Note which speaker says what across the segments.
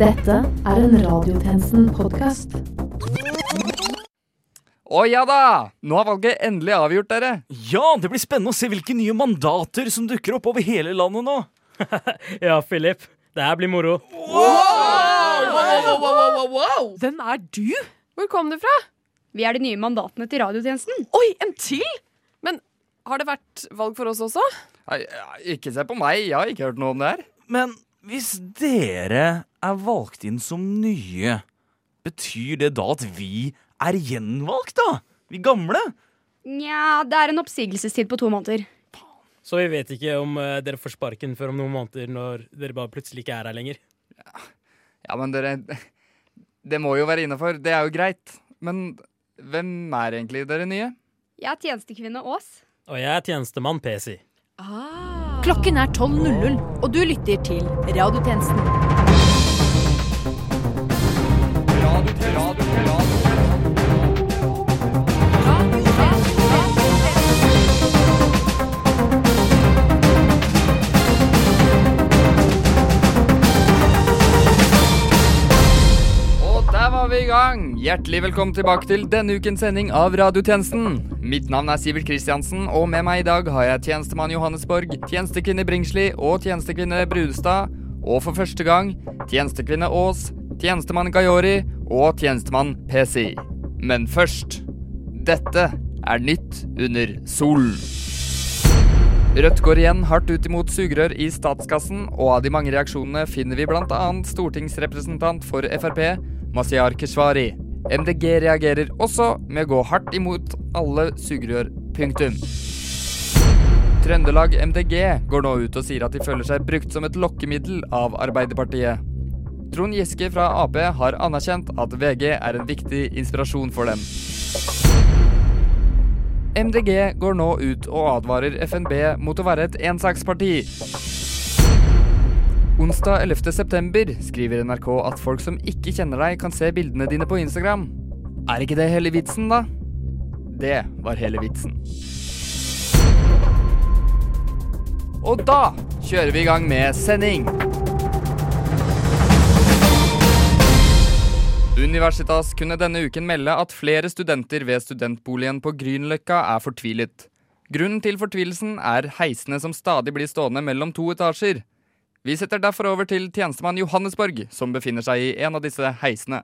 Speaker 1: Dette er en Radiotjenesten-podkast.
Speaker 2: Å ja da! Nå har valget endelig avgjort, dere.
Speaker 3: Ja, det blir spennende å se hvilke nye mandater som dukker opp over hele landet nå.
Speaker 4: Ja, Philip. Det her blir moro. Wow!
Speaker 5: Hvem er du? Hvor kom du fra?
Speaker 6: Vi er de nye mandatene til radiotjenesten.
Speaker 5: Oi, en til? Men har det vært valg for oss også?
Speaker 2: Nei, ikke se på meg, jeg har ikke hørt noe om det her.
Speaker 3: Men hvis dere er valgt inn som nye, betyr det da at vi er gjenvalgt, da? Vi gamle?
Speaker 6: Nja, det er en oppsigelsestid på to måneder.
Speaker 4: Så vi vet ikke om uh, dere får sparken før om noen måneder når dere bare plutselig ikke er her lenger.
Speaker 2: Ja, men dere Det må jo være innafor. Det er jo greit. Men hvem er egentlig dere nye?
Speaker 6: Jeg er tjenestekvinne Ås.
Speaker 4: Og jeg er tjenestemann PC.
Speaker 1: Klokken er 12.00, og du lytter til Radiotjenesten.
Speaker 2: Hjertelig velkommen tilbake til denne ukens sending av Radiotjenesten. Mitt navn er Sivert Kristiansen, og med meg i dag har jeg tjenestemann Johannesborg, tjenestekvinne Bringsli og tjenestekvinne Brudestad. Og for første gang tjenestekvinne Aas, tjenestemann Gayori og tjenestemann PC. Men først Dette er nytt under solen. Rødt går igjen hardt ut imot sugerør i statskassen, og av de mange reaksjonene finner vi bl.a. stortingsrepresentant for Frp, Mazyar Keshvari. MDG reagerer også med å gå hardt imot alle sugerør. Punktum. Trøndelag MDG går nå ut og sier at de føler seg brukt som et lokkemiddel av Arbeiderpartiet. Trond Giske fra Ap har anerkjent at VG er en viktig inspirasjon for dem. MDG går nå ut og advarer FNB mot å være et ensaksparti. Onsdag 11. september skriver NRK at folk som ikke kjenner deg, kan se bildene dine på Instagram. Er ikke det hele vitsen, da? Det var hele vitsen. Og da kjører vi i gang med sending. Universitas kunne denne uken melde at flere studenter ved studentboligen på Grünerløkka er fortvilet. Grunnen til fortvilelsen er heisene som stadig blir stående mellom to etasjer. Vi setter derfor over til tjenestemann Johannesborg, som befinner seg i en av disse heisene.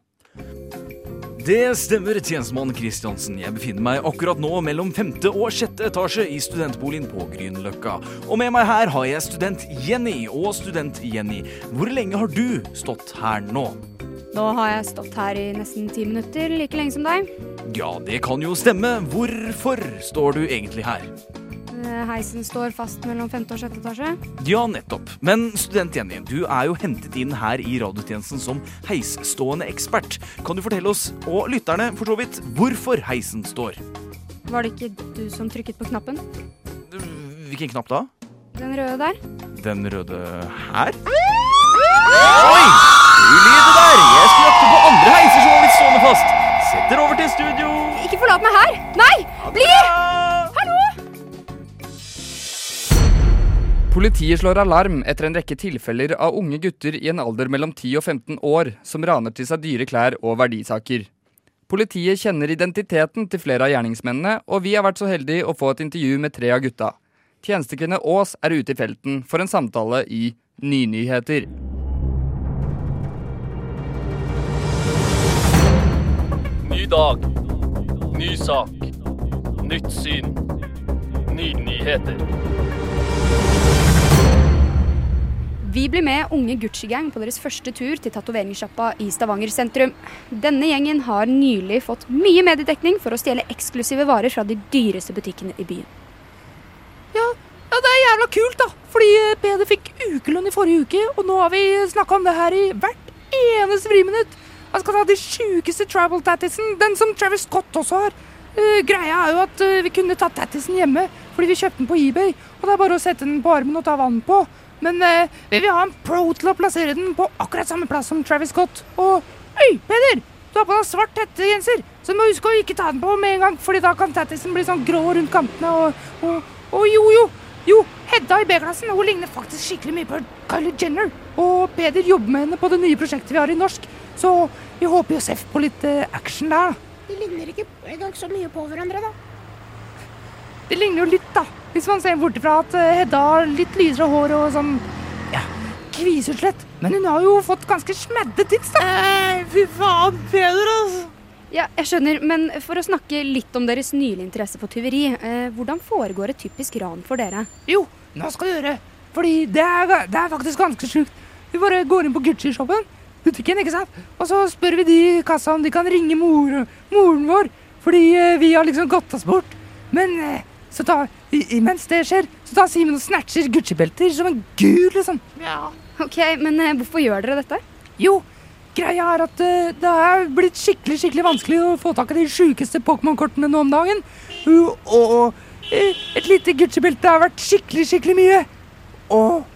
Speaker 3: Det stemmer, tjenestemann Kristiansen. Jeg befinner meg akkurat nå mellom femte og sjette etasje i studentboligen på Grünerløkka. Og med meg her har jeg student Jenny. Og student Jenny, hvor lenge har du stått her nå?
Speaker 6: Nå har jeg stått her i nesten ti minutter, like lenge som deg.
Speaker 3: Ja, det kan jo stemme. Hvorfor står du egentlig her?
Speaker 6: Eh, Heisen står fast mellom femte og sjette etasje.
Speaker 3: Ja, nettopp. Men student Jenny, du er jo hentet inn her i radiotjenesten som heisstående ekspert. Kan du fortelle oss, og lytterne for så vidt, hvorfor heisen står?
Speaker 6: Var det ikke du som trykket på knappen?
Speaker 3: Hvilken knapp da?
Speaker 6: Den røde der?
Speaker 3: Den røde her? Oi! Du lyder der! Jeg skulle jakte på andre heiser som var blitt stående fast. Setter over til studio.
Speaker 6: Ikke forlat meg her! Nei! Bli! Hallo!
Speaker 2: Politiet slår alarm etter en rekke tilfeller av unge gutter i en alder mellom 10 og 15 år som raner til seg dyre klær og verdisaker. Politiet kjenner identiteten til flere av gjerningsmennene, og vi har vært så heldige å få et intervju med tre av gutta. Tjenestekvinne Aas er ute i felten for en samtale i Nynyheter.
Speaker 7: Ny dag. Ny sak. Nytt syn. Nye nyheter.
Speaker 6: Vi blir med unge Gucci-gang på deres første tur til tatoveringssjappa i Stavanger sentrum. Denne gjengen har nylig fått mye mediedekning for å stjele eksklusive varer fra de dyreste butikkene i byen.
Speaker 5: Ja, ja, det er jævla kult, da. Fordi eh, Peder fikk ukelønn i forrige uke, og nå har vi snakka om det her i hvert eneste friminutt. Han skal ta de sjukeste travel tattisen, den som Travis Scott også har. Uh, greia er jo at uh, vi kunne tatt tattisen hjemme, fordi vi kjøpte den på eBay. Og det er bare å sette den på armen og ta vann på. Men uh, vi vil ha en pro til å plassere den på akkurat samme plass som Travis Scott. Og Øy, Peder! Du har på deg svart hettegenser, så du må huske å ikke ta den på med en gang, fordi da kan tattisen bli sånn grå rundt kantene og, og, og jo, jo. Jo, Hedda i B-klassen hun ligner faktisk skikkelig mye på Kylie Jenner. Og Peder jobber med henne på det nye prosjektet vi har i norsk, så vi håper jo seff på litt eh, action der.
Speaker 8: De ligner ikke engang så mye på hverandre, da.
Speaker 5: Det ligner jo litt, da. Hvis man ser bort ifra at eh, Hedda har litt lysere hår og sånn ja, kviseutslett. Men hun har jo fått ganske smedde tits, da.
Speaker 9: Eh, fy faen, Peder, altså.
Speaker 6: Ja, jeg skjønner, men for å snakke litt om deres nylige interesse for tyveri, eh, hvordan foregår et typisk ran for dere?
Speaker 5: Jo, nå skal du høre. Fordi det er, det er faktisk ganske sjukt. Vi bare går inn på Gucci-shoppen, butikken, ikke sant? Og så spør vi de i kassa om de kan ringe mor, moren vår, fordi eh, vi har liksom gått oss bort. Men eh, så tar, i, imens det skjer, så tar Simen og snatcher Gucci-belter som en gud, liksom.
Speaker 8: Ja.
Speaker 6: Ok, men eh, hvorfor gjør dere dette?
Speaker 5: Jo, greia er at det er blitt skikkelig skikkelig vanskelig å få tak i de sjukeste Pokémon-kortene nå om dagen. Og et lite Gucci-belte har vært skikkelig, skikkelig mye. Og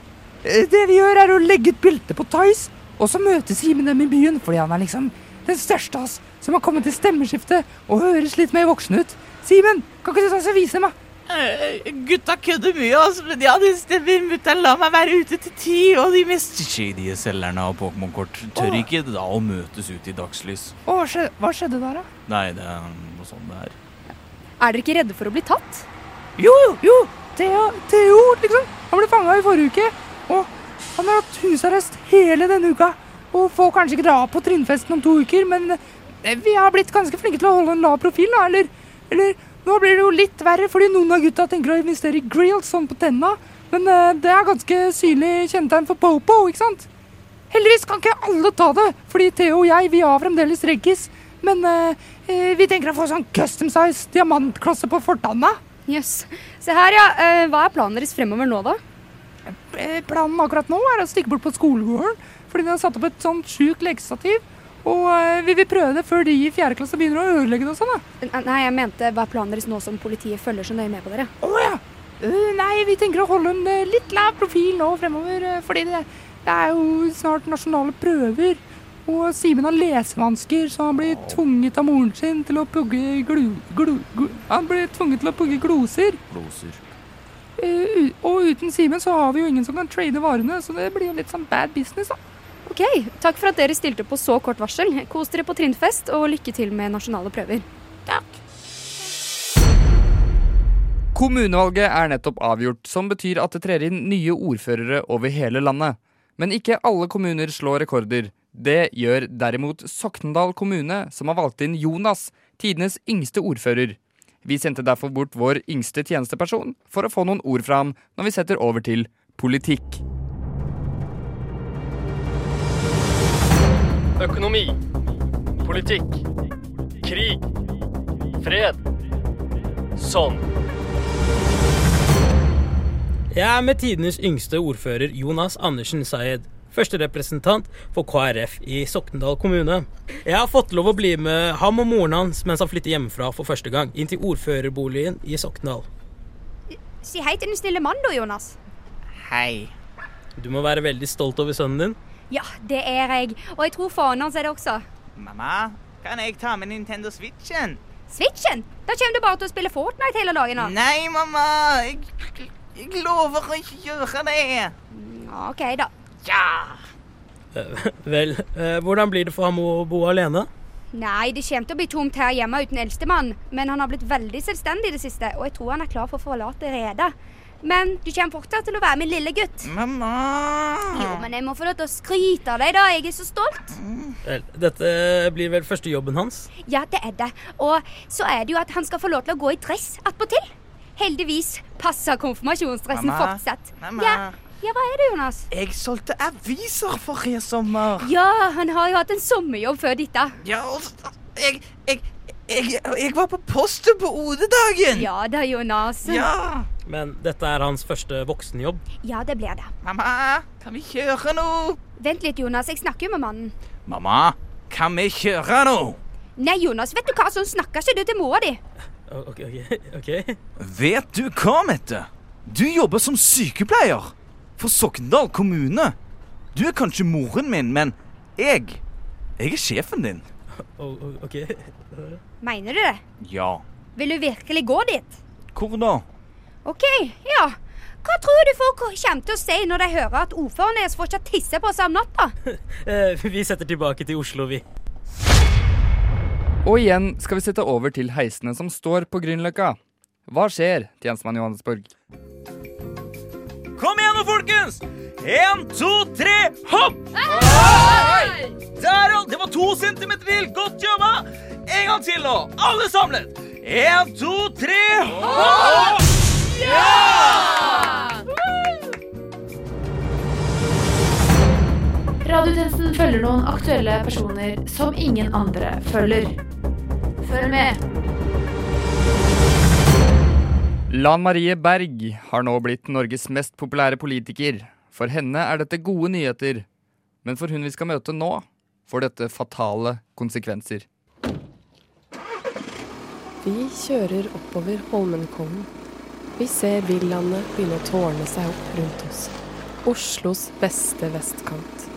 Speaker 5: det vi gjør, er å legge ut bilde på Tice, og så møter Simen dem i byen, fordi han er liksom den største av oss som har kommet til stemmeskiftet og høres litt mer voksen ut. Simen, kan ikke du ta og vise meg? Uh,
Speaker 9: Eh, gutta kødder mye, altså, men ja, det stemmer. Mutter'n lar meg være ute til ti, og de mest
Speaker 3: shadye selgerne av Pokémon-kort tør
Speaker 5: oh.
Speaker 3: ikke da å møtes ut i dagslys.
Speaker 5: Å, hva skjedde, hva skjedde der, da?
Speaker 3: Nei, det er noe sånn det er.
Speaker 6: Er dere ikke redde for å bli tatt?
Speaker 5: Jo, jo, jo! Theo, Theo, liksom. Han ble fanga i forrige uke. Og han har hatt husarrest hele denne uka. Og får kanskje ikke dra på trinnfesten om to uker, men eh, vi har blitt ganske flinke til å holde en lav profil, da. Eller, eller nå blir det jo litt verre, fordi noen av gutta tenker å investere i grills sånn på tenna. Men eh, det er ganske synlig kjennetegn for popo, ikke sant? Heldigvis kan ikke alle ta det, fordi Theo og jeg vi har fremdeles reggis. Men eh, eh, vi tenker å få sånn custom size diamantklosse på fortanna.
Speaker 6: Jøss. Se her, ja. Hva er planen deres fremover nå, da?
Speaker 5: Eh, Planen akkurat nå er å stikke bort på skolegården, fordi de har satt opp et sånt sjukt lekestativ. Og eh, vi vil prøve det før de i fjerde klasse begynner å ødelegge det og sånn. da.
Speaker 6: Nei, jeg mente hva er planen deres nå som politiet følger så nøye med på dere?
Speaker 5: Å ja! Uh, nei, vi tenker å holde en litt lav profil nå fremover, fordi det, det er jo snart nasjonale prøver. Og Simen har lesevansker, så han blir tvunget av moren sin til å pugge glu, glu, glu, Han blir tvunget til å pugge gloser.
Speaker 3: Blåser.
Speaker 5: Eh, og uten Simen så har vi jo ingen som kan trade varene, så det blir jo litt sånn bad business, da.
Speaker 6: Ok, takk for at dere stilte på så kort varsel. Kos dere på trinnfest, og lykke til med nasjonale prøver. Takk.
Speaker 2: Kommunevalget er nettopp avgjort, som betyr at det trer inn nye ordførere over hele landet. Men ikke alle kommuner slår rekorder. Det gjør derimot Soknedal kommune, som har valgt inn Jonas, tidenes yngste ordfører. Vi sendte derfor bort vår yngste tjenesteperson for å få noen ord fra ham når vi setter over til politikk.
Speaker 7: Økonomi. Politikk. Krig. Fred. Sånn.
Speaker 4: Jeg er med tidenes yngste ordfører Jonas Andersen Sayed. Første representant for KrF i Soknedal kommune. Jeg har fått lov å bli med ham og moren hans mens han flytter hjemmefra for første gang, inn til ordførerboligen i Soknedal.
Speaker 6: Si hei til den snille mannen da, Jonas.
Speaker 9: Hei.
Speaker 4: Du må være veldig stolt over sønnen din.
Speaker 6: Ja, det er jeg. Og jeg tror faren hans er det også.
Speaker 9: Mamma, kan jeg ta med Nintendo Switchen?
Speaker 6: Switchen! Da kommer du bare til å spille Fortnite hele dagen. da.
Speaker 9: Nei, mamma. Jeg, jeg lover å ikke gjøre det.
Speaker 6: OK, da.
Speaker 9: Ja.
Speaker 4: Vel, eh, hvordan blir det for ham å bo alene?
Speaker 6: Nei, det kommer til å bli tomt her hjemme uten eldstemann. Men han har blitt veldig selvstendig i det siste, og jeg tror han er klar for å forlate redet. Men du kommer fortsatt til å være min lille gutt.
Speaker 9: Mamma.
Speaker 6: Jo, men jeg må få lov til å skryte av deg, da. Jeg er så stolt.
Speaker 4: Vel, dette blir vel første jobben hans?
Speaker 6: Ja, det er det. Og så er det jo at han skal få lov til å gå i dress attpåtil. Heldigvis passer konfirmasjonsdressen
Speaker 9: Mamma.
Speaker 6: fortsatt.
Speaker 9: Mamma.
Speaker 6: Ja, ja, hva er det, Jonas?
Speaker 9: Jeg solgte aviser forrige sommer.
Speaker 6: Ja, han har jo hatt en sommerjobb før dette.
Speaker 9: Ja, jeg, jeg, jeg, jeg var på posten på OD-dagen.
Speaker 6: Ja da, Jonas.
Speaker 9: Ja.
Speaker 4: Men dette er hans første voksenjobb.
Speaker 6: Ja, det blir det.
Speaker 9: Mamma, kan vi kjøre nå?
Speaker 6: Vent litt, Jonas. Jeg snakker jo med mannen.
Speaker 3: Mamma, kan vi kjøre nå?
Speaker 6: Nei, Jonas, vet du hva? Sånn snakker ikke du til mora di.
Speaker 4: Ok, ok, ok.
Speaker 3: Vet du hva, Mette? Du jobber som sykepleier for Sokndal kommune. Du er kanskje moren min, men jeg Jeg er sjefen din.
Speaker 4: O- o- ok.
Speaker 6: Mener du det?
Speaker 3: Ja.
Speaker 6: Vil du virkelig gå dit?
Speaker 3: Hvor da?
Speaker 6: OK, ja. Hva tror du folk kommer til å si når de hører at ordføreren deres får ikke tisse på seg om natta?
Speaker 4: Eh, vi setter tilbake til Oslo, vi.
Speaker 2: Og igjen skal vi sette over til heisene som står på Grünerløkka. Hva skjer, tjenestemann Johannesborg?
Speaker 3: Nå, folkens! Én, to, tre, hopp! Der, ja! Det var to centimeter til. Godt jobba! En gang til nå. Alle samlet. Én, to, tre, hopp!
Speaker 1: Radiotjenesten følger noen aktuelle personer som ingen andre følger. Følg med.
Speaker 2: Lan Marie Berg har nå blitt Norges mest populære politiker. For henne er dette gode nyheter. Men for hun vi skal møte nå, får dette fatale konsekvenser.
Speaker 10: Vi kjører oppover Holmenkollen. Vi ser villaene begynne å tårne seg opp rundt oss. Oslos beste vestkant.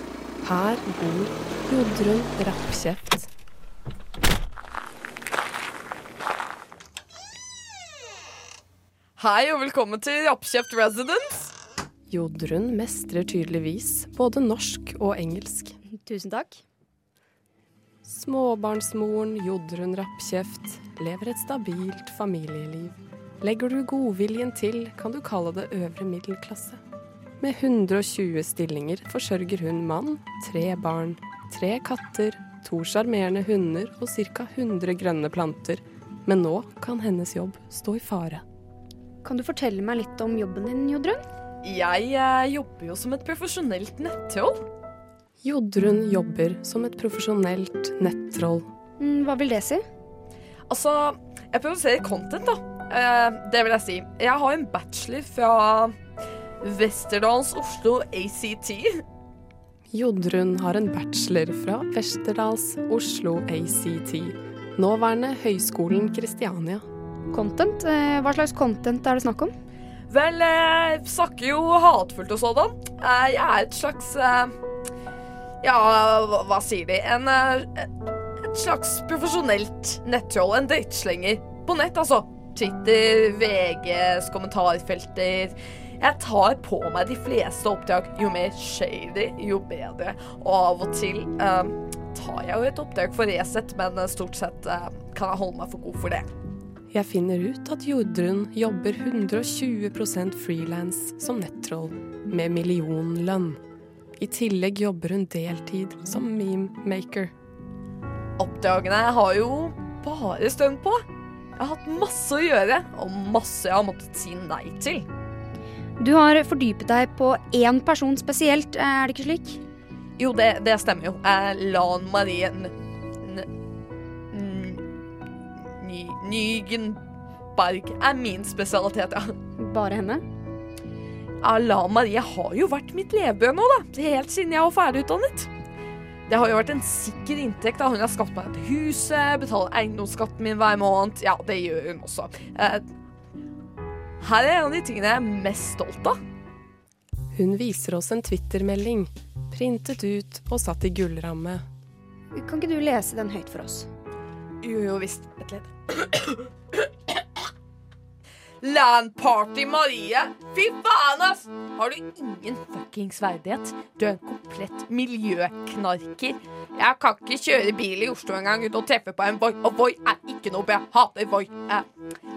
Speaker 10: Her bor Jodrun Rappkjeft.
Speaker 9: Hei og velkommen til Rappkjeft Residence.
Speaker 10: Jodrun mestrer tydeligvis både norsk og engelsk.
Speaker 6: Tusen takk.
Speaker 10: Småbarnsmoren Jodrun Rappkjeft lever et stabilt familieliv. Legger du godviljen til, kan du kalle det øvre middelklasse. Med 120 stillinger forsørger hun mann, tre barn, tre katter, to sjarmerende hunder og ca. 100 grønne planter. Men nå kan hennes jobb stå i fare.
Speaker 6: Kan du fortelle meg litt om jobben din, Jodrun?
Speaker 9: Jeg eh, jobber jo som et profesjonelt nettroll.
Speaker 10: Jodrun jobber som et profesjonelt nettroll.
Speaker 6: Mm, hva vil det si?
Speaker 9: Altså, jeg produserer content, da. Eh, det vil jeg si. Jeg har en bachelor fra Westerdals Oslo ACT.
Speaker 10: Jodrun har en bachelor fra Westerdals Oslo ACT. Nåværende Høgskolen Kristiania.
Speaker 6: Content? Eh, Hva slags content er det snakk om?
Speaker 9: Vel, jeg snakker jo hatfullt og sådan. Eh, jeg er et slags eh, Ja, hva, sier de? En eh, Et slags profesjonelt nettroll. En drittslenger. På nett, altså. Twitter, VGs kommentarfelter. Jeg tar på meg de fleste oppdrag. Jo mer shady, jo bedre. Og av og til eh, tar jeg jo et oppdrag for Resett, men eh, stort sett eh, kan jeg holde meg for god for det.
Speaker 10: Jeg finner ut at Jodrun jobber 120% frilans som nettroll, med millionlønn. I tillegg jobber hun deltid som meme-maker.
Speaker 9: Oppdragene har jo bare stønn på. Jeg har hatt masse å gjøre, og masse jeg har måttet si nei til.
Speaker 6: Du har fordypet deg på én person spesielt, er det ikke slik?
Speaker 9: Jo, det, det stemmer jo. Lan Marie N... Ny... Nygenberg er min spesialitet, ja.
Speaker 6: Bare henne?
Speaker 9: Ja, Lan Marie har jo vært mitt levebrød nå, da. Helt siden jeg var ferdigutdannet. Det har jo vært en sikker inntekt. da Hun har skapt meg et hus, betaler eiendomsskatten min hver måned. Ja, det gjør hun også. Eh, her er en av de tingene jeg er mest stolt av.
Speaker 10: Hun viser oss en Twitter-melding, printet ut og satt i gullramme.
Speaker 6: Kan ikke du lese den høyt for oss?
Speaker 9: Jo, jo visst. Et litt. Landparty Marie! Fy faen, ass! Har du ingen fuckings verdighet? Du er en komplett miljøknarker. Jeg kan ikke kjøre bil i Oslo engang uten å treffe på en Voi, og Voi er ikke noe jeg Hater Voi.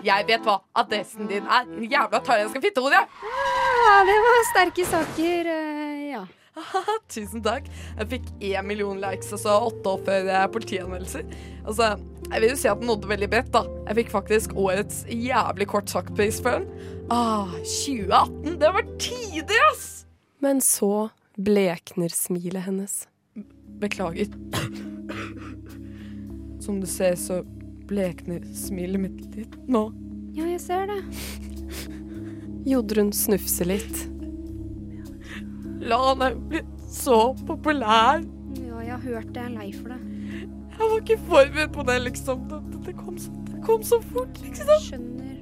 Speaker 9: Jeg vet hva adressen din er. Jævla thailandske fittehode.
Speaker 6: Ja, det var sterke saker, eh.
Speaker 9: Tusen takk. Jeg fikk én million likes altså så åtte oppfør eh, politianmeldelser. Altså, jeg vil jo si at den nådde veldig bredt, da. Jeg fikk faktisk årets jævlig kort sagt-pris for den. Ah, 2018, det var tider, ass!
Speaker 10: Men så blekner smilet hennes.
Speaker 9: Beklager. Som du ser, så blekner smilet mitt litt nå.
Speaker 6: Ja, jeg ser det.
Speaker 10: Jodrun snufser litt.
Speaker 9: Lan er jo blitt så populær.
Speaker 6: Ja, jeg har hørt det. Jeg er lei for det.
Speaker 9: Jeg var ikke forberedt på det, liksom. Det, det, kom, så, det kom så fort, liksom.
Speaker 6: Skjønner.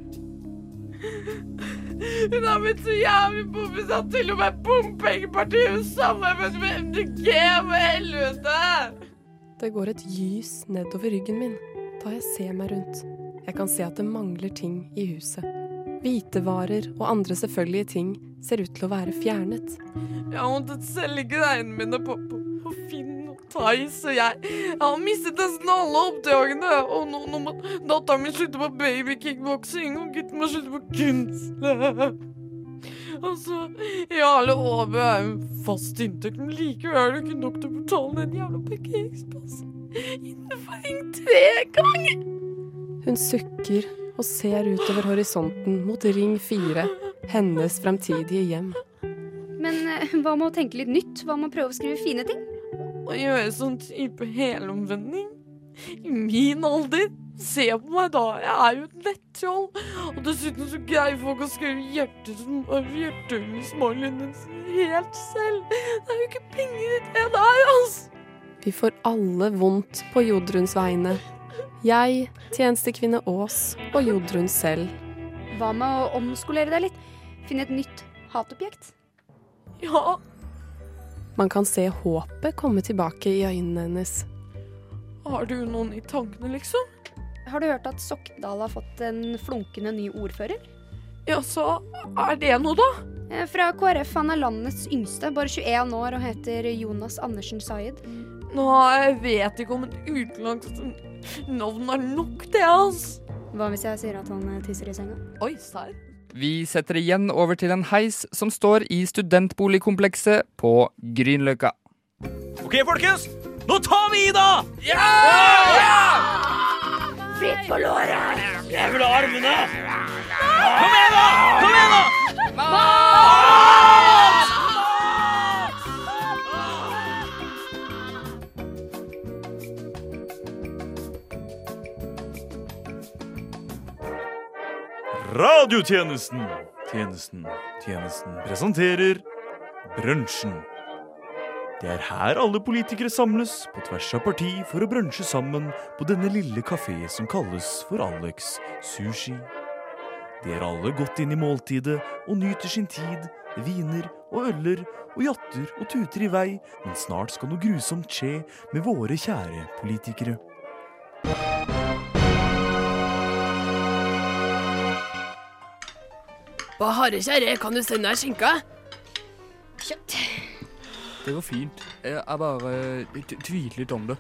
Speaker 9: Hun har blitt så jævlig poppis at til og med bompengepartiet samarbeider med MDG med helvete!
Speaker 10: Det går et gys nedover ryggen min da jeg ser meg rundt. Jeg kan se at det mangler ting i huset. Hvitevarer og andre selvfølgelige ting ser ut til å være fjernet.
Speaker 9: Jeg har måttet selge greiene mine på, på, på Finn og Theis, og jeg, jeg har mistet nesten alle oppdragene. Og nå, nå må datteren min slutte på babykickboksing, og gutten må slutte på kunstløp. Altså, Jarle Aabe er jo en fast inntekt, men likevel er det ikke nok til å betale den jævla parkeringsplassen. Innenfor ring tre ganger.
Speaker 10: Hun sukker og ser utover horisonten mot Ring 4, hennes fremtidige hjem.
Speaker 6: Men eh, hva med å tenke litt nytt? Hva med å prøve å skrive fine ting?
Speaker 9: Å gjøre sånn type helomvending. I min alder. Se på meg da, jeg er jo et nettroll. Og dessuten så greier folk å skrive sin helt selv. Det er jo ikke penger i det der, altså.
Speaker 10: Vi får alle vondt på Jodruns vegne. Jeg, tjenestekvinne Aas og Jodrun selv.
Speaker 6: Hva med å omskolere deg litt? Finne et nytt hatobjekt?
Speaker 9: Ja,
Speaker 10: Man kan se håpet komme tilbake i øynene hennes.
Speaker 9: har du noen i tankene, liksom?
Speaker 6: Har du hørt at Sokndal har fått en flunkende ny ordfører?
Speaker 9: Ja, så er det noe, da?
Speaker 6: Eh, Fra KrF. Han er landets yngste, bare 21 år og heter Jonas Andersen Sayed.
Speaker 9: Nå, jeg vet ikke om et utenlandsk navn er nok, det, altså.
Speaker 6: Hva hvis jeg sier at han eh, tisser i senga?
Speaker 9: Oi, serr?
Speaker 2: Vi setter igjen over til en heis som står i studentboligkomplekset på Grünerløkka.
Speaker 3: OK, folkens! Nå tar vi i, da!
Speaker 8: Fritt på låret!
Speaker 3: Jeg vil ha armene! Kom igjen, da! Kom igjen, da! Radiotjenesten. Tjenesten, tjenesten presenterer Brunsjen. Det er her alle politikere samles på tvers av parti for å brunsje sammen på denne lille kafé som kalles for Alex Sushi. De er alle gått inn i måltidet og nyter sin tid, viner og øller og jatter og tuter i vei, men snart skal noe grusomt skje med våre kjære politikere.
Speaker 11: Bahare kjære, kan du sende deg skinka?
Speaker 6: Kjøtt.
Speaker 2: Det går fint. Jeg bare tviler litt om det.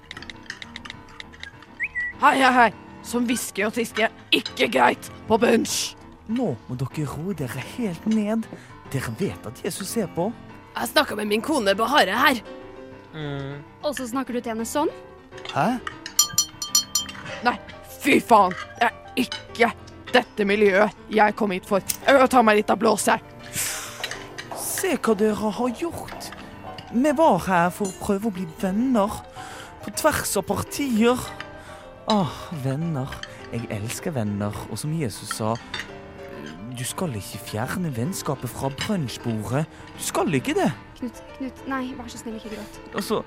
Speaker 9: Hei, hei, hei. Som hvisker og tisker er ikke greit på bunch.
Speaker 3: Nå må dere roe dere helt ned. Dere vet at Jesus ser på.
Speaker 11: Jeg snakka med min kone Bahare her.
Speaker 6: Og så snakker du til henne sånn?
Speaker 3: Hæ?
Speaker 9: Nei, fy faen. Det er ikke dette miljøet jeg kom hit for. Jeg vil ta meg litt av blås her.
Speaker 3: Se hva dere har gjort. Vi var her for å prøve å bli venner. På tvers av partier. Åh, venner. Jeg elsker venner. Og som Jesus sa Du skal ikke fjerne vennskapet fra brunsjbordet. Du skal ikke det.
Speaker 6: Knut, Knut, nei, vær så snill, ikke gråt.
Speaker 3: Altså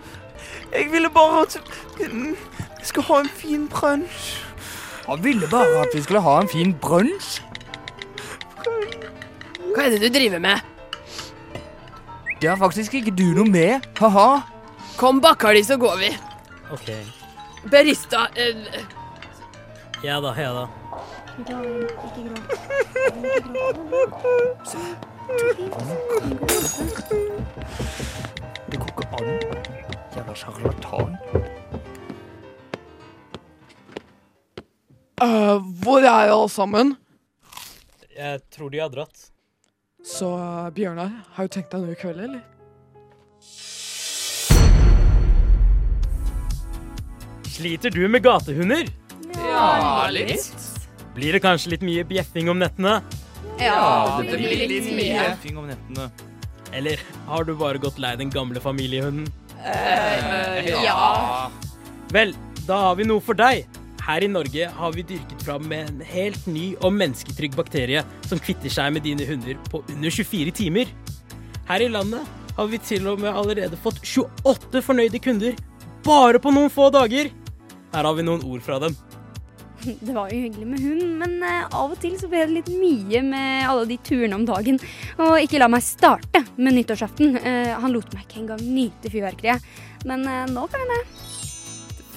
Speaker 3: Jeg ville bare at vi skal ha en fin brunsj.
Speaker 2: Han ville bare at vi skulle ha en fin brunsj.
Speaker 11: Hva er det du driver med?
Speaker 2: Det har faktisk ikke du noe med. Ha-ha.
Speaker 11: Kom, Bakkali, så går vi.
Speaker 4: OK.
Speaker 11: Berista eh,
Speaker 4: Ja da, ja da.
Speaker 6: Ikke gråt. Ikke gråt.
Speaker 2: Det går ikke an. Jævla sjarlatan.
Speaker 9: Øh, hvor er alle sammen?
Speaker 4: Jeg tror de har dratt.
Speaker 9: Så øh, Bjørnar, har du tenkt deg noe i kveld, eller?
Speaker 4: Sliter du med gatehunder?
Speaker 9: Ja, litt.
Speaker 4: Blir det kanskje litt mye bjeffing om nettene?
Speaker 9: Ja,
Speaker 2: det blir litt mye.
Speaker 3: Bjeffing om nettene.
Speaker 4: Eller har du bare gått lei den gamle familiehunden?
Speaker 9: ja.
Speaker 4: Vel, da har vi noe for deg. Her i Norge har vi dyrket fram en helt ny og mennesketrygg bakterie som kvitter seg med dine hunder på under 24 timer. Her i landet har vi til og med allerede fått 28 fornøyde kunder bare på noen få dager. Her har vi noen ord fra dem.
Speaker 6: Det var jo hyggelig med hund, men eh, av og til så ble det litt mye med alle de turene om dagen. Og ikke la meg starte med nyttårsaften. Eh, han lot meg ikke engang nyte fyrverkeriet. Men eh, nå kan jeg det.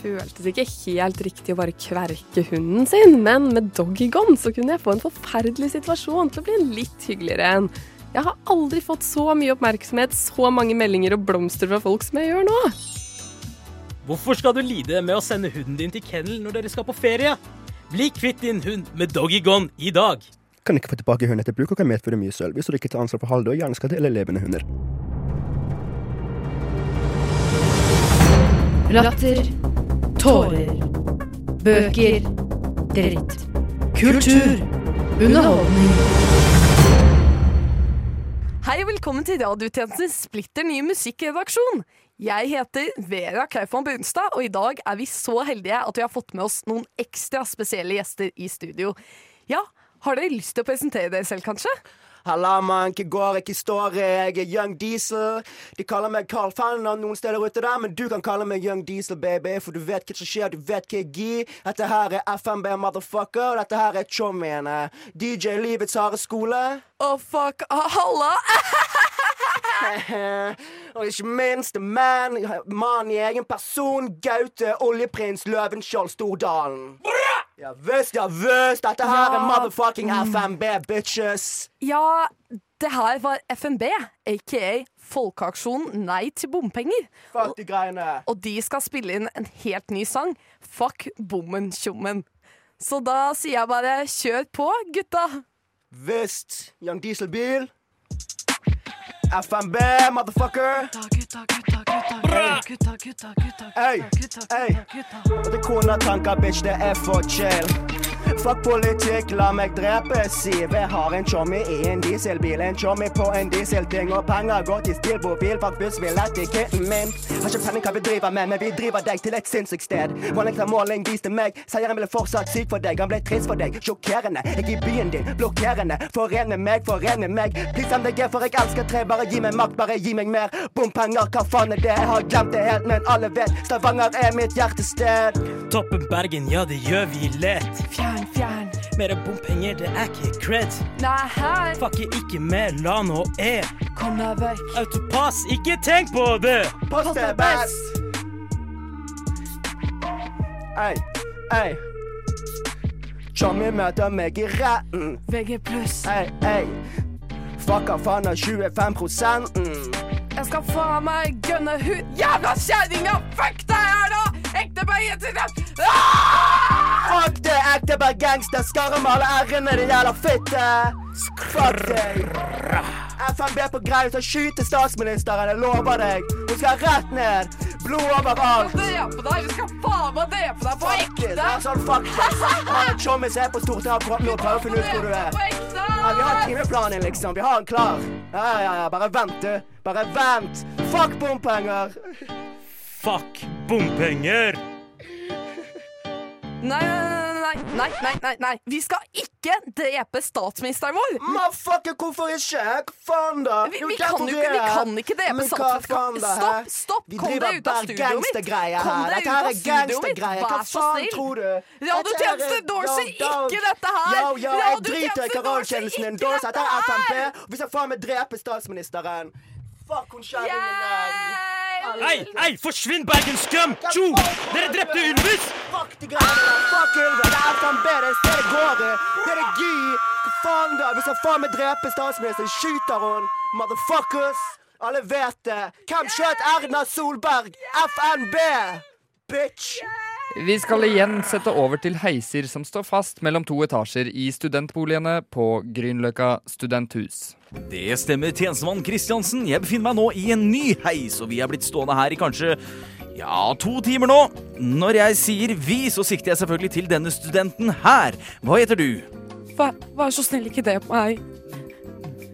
Speaker 10: Føltes ikke helt riktig å bare kverke hunden sin, men med Doggygon så kunne jeg få en forferdelig situasjon til å bli en litt hyggeligere en. Jeg har aldri fått så mye oppmerksomhet, så mange meldinger og blomster fra folk som jeg gjør nå.
Speaker 4: Hvorfor skal du lide med å sende hunden din til kennel når dere skal på ferie? Bli kvitt din hund med Doggygon i dag.
Speaker 12: Kan ikke få tilbake hunden etter bruk og kan medføre mye sølv hvis du ikke tar ansvar for halvdøde, hjerneskadde eller levende hunder.
Speaker 1: Latter. Tårer. Bøker. Dritt. Kultur. Underholdning.
Speaker 9: Hei og velkommen til Radiotjenestens splitter nye musikkredaksjon. Jeg heter Vera Kaufmann Brunstad, og i dag er vi så heldige at vi har fått med oss noen ekstra spesielle gjester i studio. Ja, har dere lyst til å presentere dere selv, kanskje?
Speaker 13: Halla, mann, hva går, ikke står jeg er Young Diesel. De kaller meg Carl Fanner noen steder ute der, men du kan kalle meg Young Diesel, baby, for du vet hva som skjer, du vet hva jeg gir. Dette her er FMB, motherfucker, og dette her er chommien. DJ Livets harde skole.
Speaker 9: Å, fuck, ah, halla!
Speaker 13: og ikke minst man, mann i egen person, Gaute Oljeprins Løvenskiold Stordalen. Ja visst, ja visst, dette her er motherfucking FNB, bitches.
Speaker 9: Ja, det her var FNB, aka Folkeaksjonen Nei til bompenger.
Speaker 13: Fuck de greiene.
Speaker 9: Og de skal spille inn en helt ny sang. Fuck bommen tjommen. Så da sier jeg bare kjør på, gutta.
Speaker 13: Visst. Young Dieselbil. FMB, motherfucker. Hey, hey. Det er konetanker, bitch, det er for chill. Fuck politikk, la meg drepe Siv. Jeg har en chommy i en dieselbil. En chommy på en dieselting, og penger går til stilbobil, Fuck bussbillett i kitten min. Har ikke penning hva vi driver med, men vi driver deg til et sinnssykt sted. Måling fra måling viste meg. Seieren ble fortsatt syk for deg. Han ble trist for deg. Sjokkerende. Jeg i byen din. Blokkerende. Foren med meg, foren med meg. Please MDG, for jeg elsker tre. Bare gi meg makt, bare gi meg mer. Bompenger, hva faen er det? Jeg har glemt det helt, men alle vet. Stavanger er mitt hjertested.
Speaker 4: Toppen Bergen, ja, det gjør vi lett.
Speaker 9: Fjern, fjern.
Speaker 4: Mer bompenger, det er ikke cred.
Speaker 9: Nei, hei.
Speaker 4: Fucker ikke med LAN og E.
Speaker 9: Kom deg vekk.
Speaker 4: Autopass, ikke tenk på det!
Speaker 13: Post er best. Ei, ei. Tommy møter meg i retten.
Speaker 9: VG pluss.
Speaker 13: Ei, ei. Fucker faen av 25
Speaker 9: Jeg skal faen meg gønne hud... Jævla kjerringa! Fuck deg her, da! Ekte bergenser! Ah!
Speaker 13: Fuck det, ekte bergangster. Skarre med alle r-ene, din jævla fitte. Fuck deg. FNB på greie til å skyte statsministeren, jeg lover deg. Hun skal rett ned. Blod overalt.
Speaker 9: Drepe deg! Vi skal faen meg drepe deg på
Speaker 13: it. Det
Speaker 9: ekte!
Speaker 13: er sånn fuck. Han er chommis her på Stortinget og prøver å finne ut hvor du er.
Speaker 9: Ekte!
Speaker 13: Ja, vi har timeplanen, liksom. Vi har den klar. Ja, ja, ja. Bare vent, du. Bare vent. Fuck bompenger.
Speaker 4: Fuck bompenger!
Speaker 9: Nei, nei, nei, nei, nei, nei, nei. Vi skal ikke drepe statsministeren vår!
Speaker 13: Motherfucker, hvorfor ikke? Faen, da?
Speaker 9: Vi, vi, kan jo ikke, vi kan ikke drepe statsministeren. Stopp! stopp,
Speaker 13: Vi
Speaker 9: Kom deg ut av studioet mitt! Kom deg ut av studioet mitt!
Speaker 13: gangstergreier. Hva
Speaker 9: Vær så
Speaker 13: faen
Speaker 9: snill!
Speaker 13: tror du?
Speaker 9: Radiotjeneste
Speaker 13: Dorsey,
Speaker 9: ikke dette her!
Speaker 13: Yo, yo, jeg driter i hva
Speaker 9: endorser
Speaker 13: radiotjenesten
Speaker 9: ikke.
Speaker 13: Dette er FNB. Vi skal faen meg drepe statsministeren. Fuck hun kjerringen der.
Speaker 4: Ei, ei, forsvinn Bergen-skum! Tjo! Dere drepte Ylvis!
Speaker 13: Fuck de greiene der. Fuck Ylve. Det er FNB. Det er stedet går i. Det er det Gy. Hva faen da? Hvis jeg faen meg drepe statsministeren. Skyter hun. Motherfuckers. Alle vet det. Hvem skjøt Erna Solberg? FNB. Bitch.
Speaker 2: Vi skal igjen sette over til heiser som står fast mellom to etasjer i studentboligene på Grünerløkka studenthus.
Speaker 3: Det stemmer, tjenestemann Kristiansen. Jeg befinner meg nå i en ny heis, og vi er blitt stående her i kanskje ja, to timer nå. Når jeg sier vi, så sikter jeg selvfølgelig til denne studenten her. Hva heter du?
Speaker 10: Vær, vær så snill, ikke det på meg.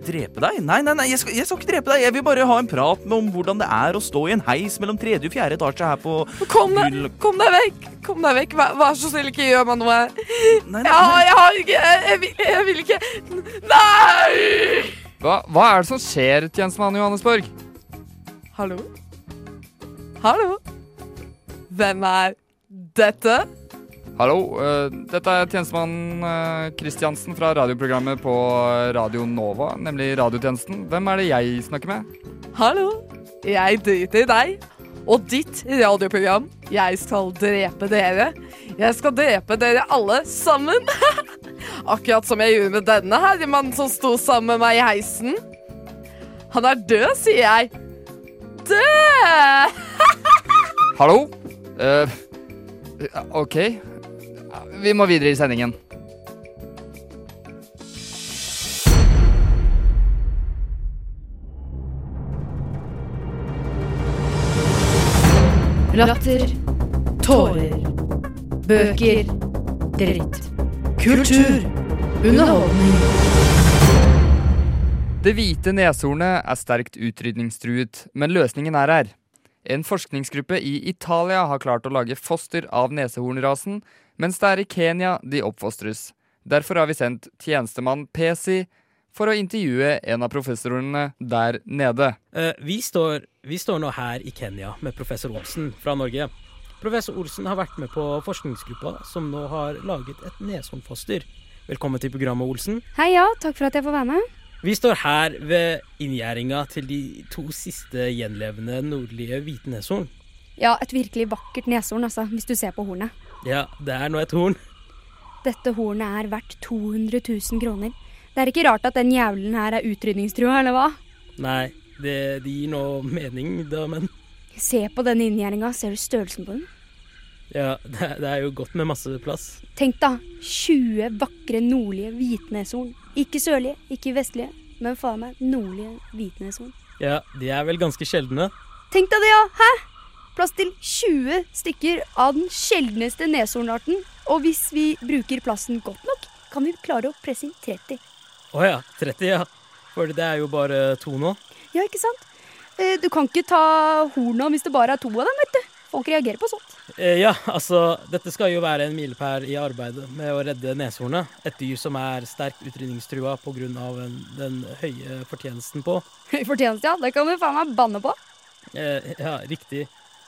Speaker 3: Drepe deg? Nei, nei, nei, jeg skal, jeg skal ikke drepe deg. Jeg vil bare ha en prat med om hvordan det er å stå i en heis mellom tredje og fjerde etasje her på
Speaker 10: Kom deg, kom deg vekk! Kom deg vekk, vær, vær så snill, ikke gjør meg noe.
Speaker 3: Nei,
Speaker 10: nei, jeg har ikke Jeg, jeg, vil, jeg vil ikke Nei!
Speaker 2: Hva, hva er det som skjer, tjenestemann Johannesborg?
Speaker 10: Hallo? Hallo? Hvem er dette?
Speaker 2: Hallo, eh, dette er tjenestemann uh, Kristiansen fra radioprogrammet på Radio Nova, nemlig Radiotjenesten. Hvem er det jeg snakker med?
Speaker 10: Hallo? Jeg driter i deg.
Speaker 9: og ditt radioprogram. Jeg skal drepe dere. Jeg skal drepe dere alle sammen. Akkurat som jeg gjorde med denne herremannen som sto sammen med meg i heisen. Han er død, sier jeg. Død!
Speaker 2: Hallo? Eh, OK. Vi må videre i sendingen.
Speaker 1: Latter. Tårer. Bøker. Dritt. Kultur. Underholdning.
Speaker 2: Det hvite neshornet er sterkt utrydningstruet, men løsningen er her. En forskningsgruppe i Italia har klart å lage foster av nesehornrasen, mens det er i Kenya de oppfostres. Derfor har vi sendt tjenestemann Pesi for å intervjue en av professorene der nede.
Speaker 4: Eh, vi, står, vi står nå her i Kenya med professor Olsen fra Norge. Professor Olsen har vært med på forskningsgruppa som nå har laget et neshornfoster. Velkommen til programmet, Olsen.
Speaker 6: Hei, ja. Takk for at jeg får være med.
Speaker 4: Vi står her ved inngjerdinga til de to siste gjenlevende nordlige hvite neshorn.
Speaker 6: Ja, et virkelig vakkert neshorn, altså, hvis du ser på hornet.
Speaker 4: Ja, det er nå et horn.
Speaker 6: Dette hornet er verdt 200 000 kroner. Det er ikke rart at den jævelen her er utrydningstrua, eller hva?
Speaker 4: Nei, det, det gir nå mening, da, men
Speaker 6: Se på denne inngjerdinga, ser du størrelsen på den?
Speaker 4: Ja, det, det er jo godt med masse plass.
Speaker 6: Tenk da, 20 vakre nordlige hvitneshorn. Ikke sørlige, ikke vestlige, men faen meg nordlige hvitneshorn.
Speaker 4: Ja, de er vel ganske sjeldne.
Speaker 6: Tenk deg det, ja! Hæ? Plass til 20 stykker av den sjeldneste neshornarten. Og hvis vi bruker plassen godt nok, kan vi klare å presse inn 30.
Speaker 4: Å ja, 30, ja. For det er jo bare to nå.
Speaker 6: Ja, ikke sant? Eh, Du kan ikke ta horna hvis det bare er to av dem, vet du. Folk reagerer på sånt.
Speaker 4: Eh, ja, altså, dette skal jo være en milepæl i arbeidet med å redde neshornet. Et dyr som er sterkt utrydningstrua pga. den høye fortjenesten på.
Speaker 6: Høy fortjeneste, ja. Det kan du faen meg banne på.
Speaker 4: Eh, ja, riktig.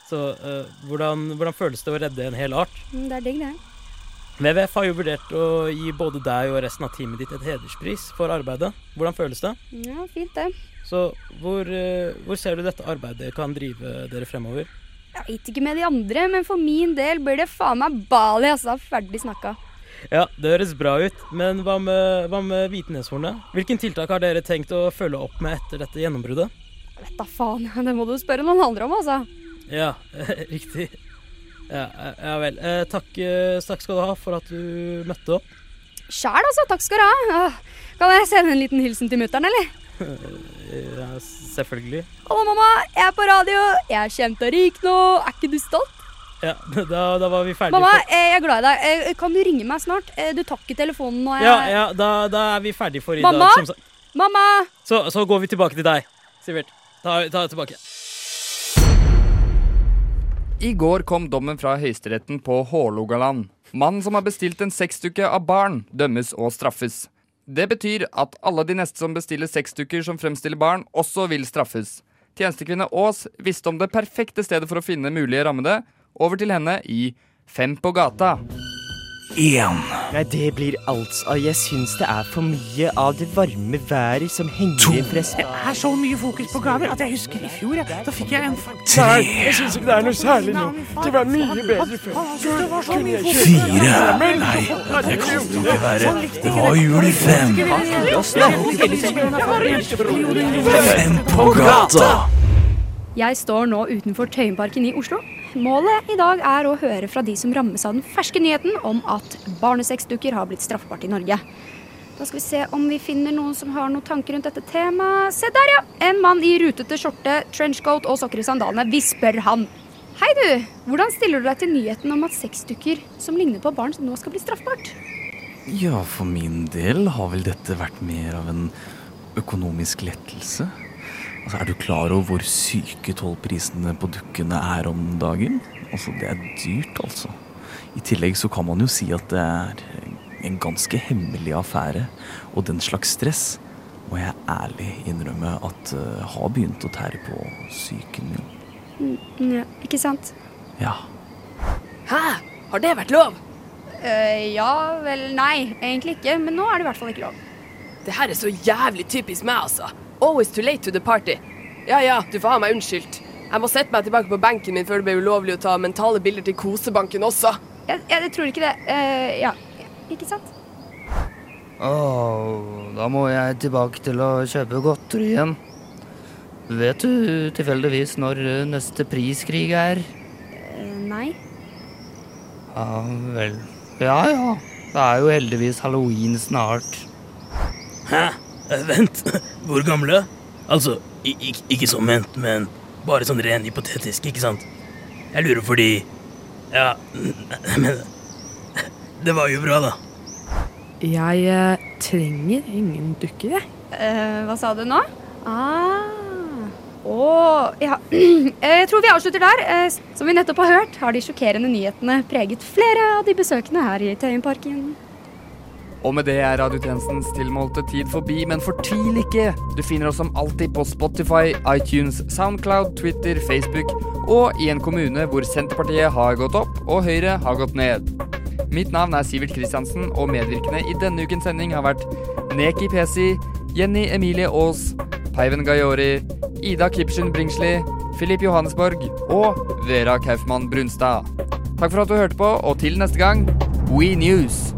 Speaker 4: Så eh, hvordan, hvordan føles det å redde en hel art?
Speaker 6: Mm, Det er digg, det.
Speaker 4: WWF har jo vurdert å gi både deg og resten av teamet ditt et hederspris for arbeidet. Hvordan føles det?
Speaker 6: Ja, fint det.
Speaker 4: Så hvor, eh, hvor ser du dette arbeidet kan drive dere fremover?
Speaker 6: Jeg vet ikke med de andre, men for min del blir det faen meg Bali, altså. Ferdig snakka.
Speaker 4: Ja, det høres bra ut, men hva med, hva med hviteneshornet? Hvilken tiltak har dere tenkt å følge opp med etter dette gjennombruddet?
Speaker 6: Vet da faen. Det må du spørre noen andre om, altså.
Speaker 4: Ja, riktig. Ja, ja vel. Eh, takk, eh, takk skal du ha for at du møtte opp.
Speaker 6: Sjæl, altså. Takk skal du ha. Kan jeg sende en liten hilsen til mutter'n, eller?
Speaker 4: Ja, selvfølgelig.
Speaker 6: Hallo, mamma. Jeg er på radio. Jeg er kjent og rik nå. Er ikke du stolt?
Speaker 4: Ja, da, da var vi ferdige.
Speaker 6: Mamma,
Speaker 4: for-
Speaker 6: eh, jeg er glad i deg. Eh, Kan du ringe meg snart? Eh, Du tar ikke telefonen nå. Jeg...
Speaker 4: Ja, ja, da, da er vi ferdige for i
Speaker 6: Mamma?
Speaker 4: dag. som.
Speaker 6: Mamma!
Speaker 4: Så, så går vi tilbake til deg, Sivert. Ta, ta tilbake.
Speaker 2: I går kom dommen fra Høyesteretten på Hålogaland. Mannen som har bestilt en sexdukke av barn, dømmes og straffes. Det betyr at alle de neste som bestiller sexdukker som fremstiller barn, også vil straffes. Tjenestekvinne Aas visste om det perfekte stedet for å finne mulige rammede. Over til henne i Fem på gata.
Speaker 14: Én. Nei, det blir altså Jeg syns det er for mye av det varme været som henger igjen fra
Speaker 5: Det er så mye fokus på gaver at jeg husker i fjor. Ja. da fikk jeg en
Speaker 14: Nei, jeg syns ikke det er noe særlig nå. Det var mye bedre før.
Speaker 15: Fire. Nei, det kan jo ikke være. Det var jul i fem. Fem på gata.
Speaker 6: Jeg står nå utenfor Tøyenparken i Oslo. Målet i dag er å høre fra de som rammes av den ferske nyheten om at barnesexdukker har blitt straffbart i Norge. Da skal vi se om vi finner noen som har noen tanker rundt dette temaet. Se der, ja! En mann i rutete skjorte, trenchcoat og sokker i sandalene. Vi spør han. Hei, du. Hvordan stiller du deg til nyheten om at sexdukker som ligner på barn, nå skal bli straffbart?
Speaker 3: Ja, for min del har vel dette vært mer av en økonomisk lettelse. Altså, Er du klar over hvor syke tollprisene på dukkene er om dagen? Altså, Det er dyrt, altså. I tillegg så kan man jo si at det er en ganske hemmelig affære. Og den slags stress må jeg ærlig innrømme at uh, har begynt å tære på psyken min.
Speaker 6: Mm, ja, ikke sant?
Speaker 3: Ja.
Speaker 11: Hæ? Har det vært lov?
Speaker 6: Uh, ja vel, nei. Egentlig ikke. Men nå er det i hvert fall ikke lov.
Speaker 11: Det her er så jævlig typisk meg, altså. Always too late to the party. Ja ja, du får ha meg unnskyldt.
Speaker 10: Jeg må sette meg tilbake på benken min før det ble ulovlig å ta mentale bilder til kosebanken også.
Speaker 6: Ja, jeg tror ikke det. Uh, ja, ikke sant?
Speaker 2: Åh, da må jeg tilbake til å kjøpe godteri igjen. Vet du tilfeldigvis når eh, neste priskrig er?
Speaker 6: Uh, nei.
Speaker 2: Ja vel. Ja ja. Det er jo heldigvis halloween snart.
Speaker 4: Hæ? Eh, vent, hvor gamle? Altså, ikke som ment, men bare sånn ren hypotetisk, ikke sant? Jeg lurer fordi Ja, men Det var jo bra, da.
Speaker 10: Jeg eh, trenger ingen dukker, jeg.
Speaker 6: Eh, hva sa du nå? Ah. Å, ja. Eh, Jeg tror vi avslutter der. Som vi nettopp har hørt, har de sjokkerende nyhetene preget flere av de besøkende her i Tøyenparken.
Speaker 2: Og med det er radiotjenestens tilmålte tid forbi, men fortvil ikke! Du finner oss som alltid på Spotify, iTunes, Soundcloud, Twitter, Facebook og i en kommune hvor Senterpartiet har gått opp og Høyre har gått ned. Mitt navn er Sivert Kristiansen, og medvirkende i denne ukens sending har vært Neki Pesi, Jenny Emilie Aas, Peiven Gayori, Ida Kipschen Bringsli, Filip Johannesborg og Vera Kaufmann Brunstad. Takk for at du hørte på, og til neste gang, We News!